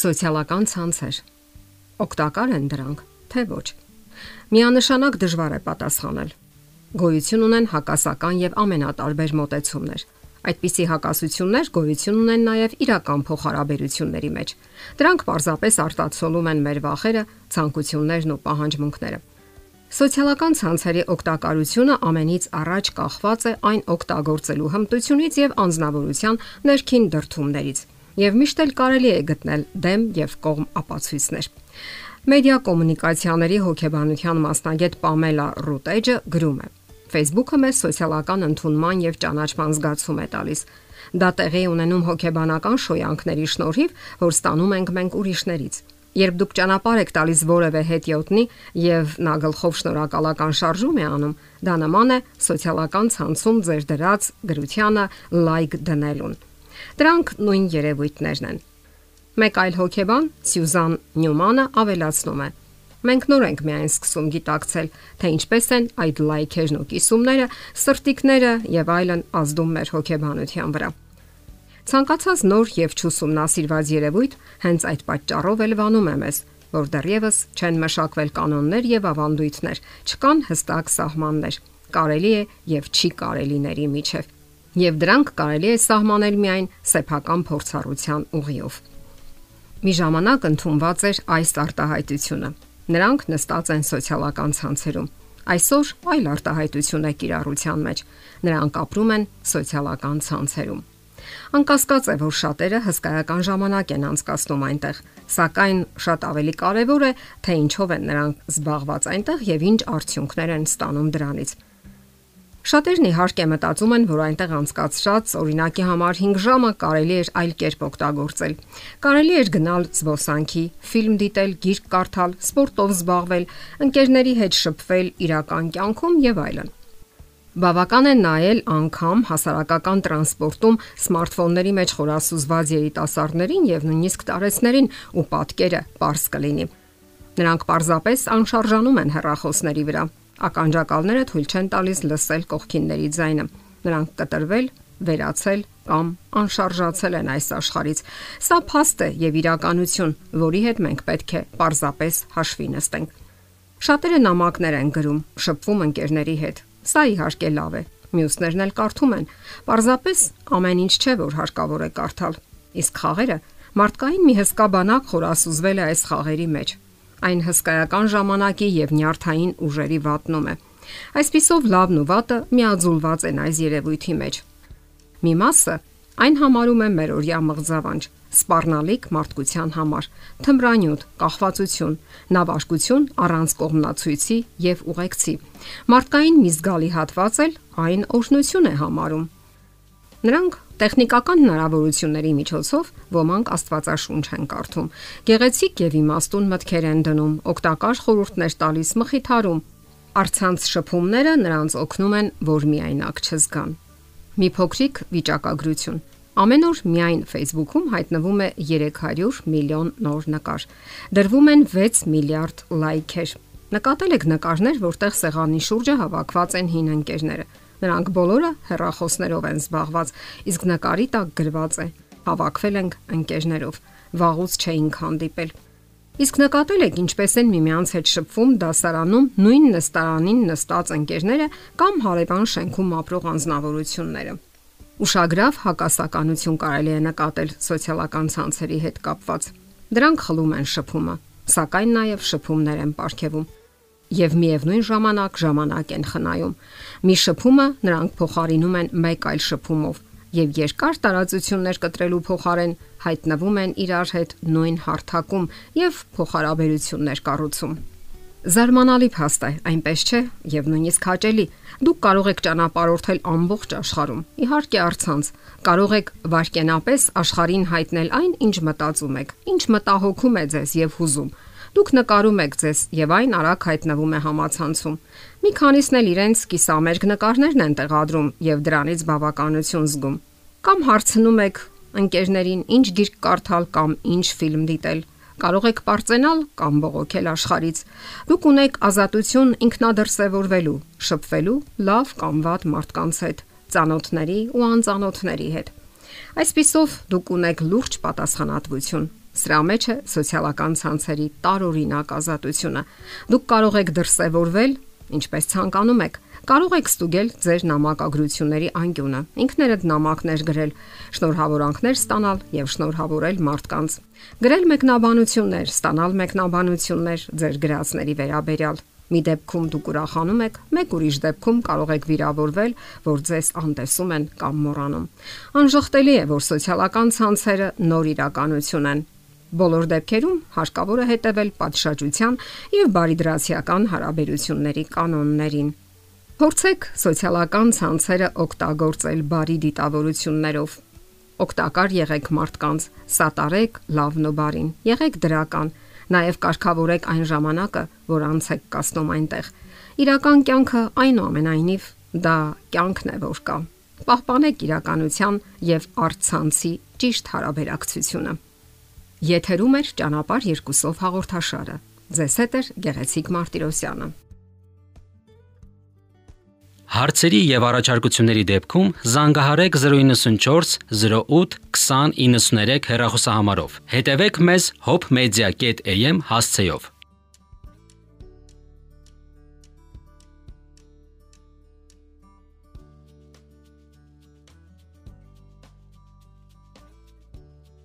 Սոցիալական ցանցեր։ Օգտակար են դրանք, թե ոչ։ Միանշանակ դժվար է պատասխանել։ Գոյություն ունեն հակասական եւ ամենատարբեր մոտեցումներ։ Այդպիսի հակասություններ գոյություն ունեն նաև իրական փոխհարաբերությունների մեջ։ Դրանք պարզապես արտացոլում են մեր վախերը, ցանկություններն ու պահանջմունքները։ Սոցիալական ցանցերի օգտակարությունը ամենից առաջ կախված է այն օգտագործելու հմտությունից եւ անznավորության ներքին դրթումներից եւ միշտ էլ կարելի է գտնել դեմ եւ կողմ ապացույցներ։ Մեդիա կոմունիկացիաների հոգեբանության մասնագետ Պամելա Ռուտեջը գրում է. Facebook-ը մեզ սոցիալական ընդունման եւ ճանաչման զգացում է տալիս։ Դա տեղի ունենում հոգեբանական շոյանքների շնորհիվ, որ ստանում ենք մենք ուրիշներից։ Երբ դուք ճանապարհ եք տալիս որևէ հետիոտնի եւ նա գլխով շնորհակալական շարժում է անում, դա նման է սոցիալական ցանցում ձեր դրած գրությանը լայք դնելուն։ Դրանք նույն երևույթներն են։ Մեկ այլ հոգեբան, Սյուզան Նյումանը ավելացնում է. Մենք նոր ենք միայն սկսում գիտակցել, թե ինչպես են այդ լայքերն ու կիսումները, սրտիկները եւ այլն ազդում մեր հոգեբանության վրա։ Ցանկացած նոր եւ չուսումնասիրված երևույթ հենց այդ պատճառով էլ վանում է մեզ, որ դեռևս չեն մշակվել կանոններ եւ ավանդույթներ, չկան հստակ սահմաններ։ Կարելի է եւ չի կարելիների միջև եւ դրանք կարելի է սահմանել միայն սեփական փորձառության ուղիով։ Մի ժամանակ ընդունված էր այս արտահայտությունը։ Նրանք նստած են սոցիալական ցանցերում։ Այսօր այլ արտահայտություն է կիրառության մեջ։ Նրանք ապրում են սոցիալական ցանցերում։ Անկասկած է, որ շատերը հսկայական ժամանակ են անցկացնում այնտեղ, սակայն շատ ավելի կարևոր է, թե ինչով են նրանք զբաղված այնտեղ եւ ինչ արդյունքներ են ստանում դրանից։ Շատերն իհարկե մտածում են, որ այնտեղ անցկացրած օրինակի համար 5 ժամը կարելի էր այլ կերպ օգտագործել։ Կարելի էր գնալ զբոսանքի, ֆիլմ դիտել, գիրք կարդալ, սպորտով զբաղվել, ընկերների հետ շփվել իրական կյանքում եւ այլն։ Բավական է նայել անգամ հասարակական տրանսպորտում սմարթֆոնների մեջ խորասուզված երիտասարդներին եւ նույնիսկ տարեցներին ու պատկերը པարս կլինի։ Նրանք պարզապես անշարժանում են հեռախոսների վրա ականջակալները թույլ չեն տալիս լսել կողքինների ձայնը։ Նրանք կտրվել, վերացել կամ անշարժացել են այս աշխարից։ Սա փաստ է եւ իրականություն, որի հետ մենք պետք է պարզապես հաշվի նստենք։ Շատերը նամակներ են գրում, շփվում ընկերների հետ։ Սա իհարկե լավ է։ Մյուսներն էլ կարդում են։ Պարզապես ամեն ինչ չէ, որ հարկավոր է կարդալ։ Իսկ խաղերը մարդկային մի հսկա բանակ խորասուզվել է այս խաղերի մեջ այն հսկայական ժամանակի եւ նյարդային ուժերի վատնում է։ Այսպիսով լավն ու վատը միաձուլված են այս երևույթի մեջ։ Մի մասը այն համարում է մերօրյա մղձավանջ, սպառնալիք մարդկության համար, թմրանյութ, կախվածություն, նավաշկություն առանց կողմնացույցի եւ ուղեկցի։ Մարդկային մի զգալի հատված էլ այն օշնություն է համարում։ Նրանք Տեխնիկական հնարավորությունների միջոցով ոմանք Աստվածաշունչ են կարդում։ Գեղեցիկ եւ իմաստուն մտքեր են դնում, օգտակար խորհուրդներ տալիս, մխիթարում։ Արցանց շփումները նրանց օգնում են, որ միայնակ չզգան։ Մի փոքրիկ վիճակագրություն։ Ամեն օր միայն Facebook-ում հայտնվում է 300 միլիոն նոր նկար։ Դրվում են 6 միլիարդ լայքեր։ Նկատել եք նկարներ, որտեղ սեղանի շուրջը հավաքված են հին ընկերները։ Նրանք բոլորը հեռախոսներով են զբաղված, իսկ նկարի տակ գրված է. հավաքվել ենք ընկերներով, վաղուց չէինք հանդիպել։ Իսկ նկատել եք ինչպես են միմյանց հետ շփվում դասարանում նույն նստարանին նստած ընկերները կամ հարևան շենքում ապրող անznավորությունները։ Ուշագրավ հակասականություն կարելի է նկատել սոցիալական ցանցերի հետ կապված։ Դրանք խլում են շփումը, սակայն նաև շփումներ են ապարգևում եւ միևնույն ժամանակ ժամանակ են խնայում։ Մի շփումը նրանք փոխարինում են մեկ այլ շփումով եւ երկար տարածություններ կտրելու փոխարեն հայտնվում են իրար հետ նույն հարթակում եւ փոխհարաբերություններ կառուցում։ Զարմանալի փաստ է, այնպես չէ, եւ նույնիսկ հաճելի։ Դուք կարող եք ճանապարհորդել ամբողջ աշխարհում։ Իհարկե, առցանց կարող եք վարկենապես աշխարհին հայտնել այն, ինչ մտածում եք, ինչ մտահոգում է ձեզ եւ հուզում Դուք նկարում եք ձեզ եւ այն արագ հայտնվում է համացանցում։ Մի քանիսն էլ իրենց կիսամերկ նկարներն են տեղադրում եւ դրանից բավականություն զգում։ Կամ հարցնում եք ընկերներին ինչ գիրք կարդալ կամ ինչ ֆիլմ դիտել։ Կարող եք པարծենալ կամ բողոքել աշխարից։ Դուք ունեք ազատություն ինքնադրսևորվելու, շփվելու լավ կամ վատ մարդկանց հետ, ծանոթների ու անծանոթների հետ։ Այսպիսով դուք ունեք լուրջ պատասխանատվություն Սրա մեջ է սոցիալական ցանցերի տարօրինակ ազատությունը։ Դուք կարող եք դրսևորվել ինչպես ցանկանում եք։ Կարող եք ստուգել ձեր նամակագրությունների անկյունը, ինքներդ նամակներ գրել, շնորհավորանքներ ստանալ եւ շնորհավորել մարդկանց։ Գրել մեկնաբանություններ, ստանալ մեկնաբանություններ ձեր գրածների վերաբերյալ։ Մի դեպքում դուք ուրախանում եք, մեկ ուրիշ դեպքում կարող եք վիրավորվել, որ ձեզ անտեսում են կամ մոռանում։ Անժխտելի է, որ սոցիալական ցանցերը նոր իրականություն են, Բոլոր դեպքերում հարկավոր է հետևել պատշաճության եւ բարիդրացիական հարաբերությունների կանոններին։ Փորձեք սոցիալական ցանցերը օգտագործել բարի դիտավորություններով։ Օգտակար եղեք մարդկանց, սատարեք լավն ու բարին։ Եղեք դրական, նաև կարգավորեք այն ժամանակը, որ անց եք կասնում այնտեղ։ Իրական կյանքը այնուամենայնիվ դա կյանքն է, որ կա։ Պահպանեք իրականության եւ արցանցի ճիշտ հարաբերակցությունը։ Եթերում է ճանապարհ երկուսով հաղորդաշարը։ Ձեզ հետ է Գեղեցիկ Մարտիրոսյանը։ Հարցերի եւ առաջարկությունների դեպքում զանգահարեք 094 08 2093 հեռախոսահամարով։ Հետևեք մեզ hopmedia.am հասցեով։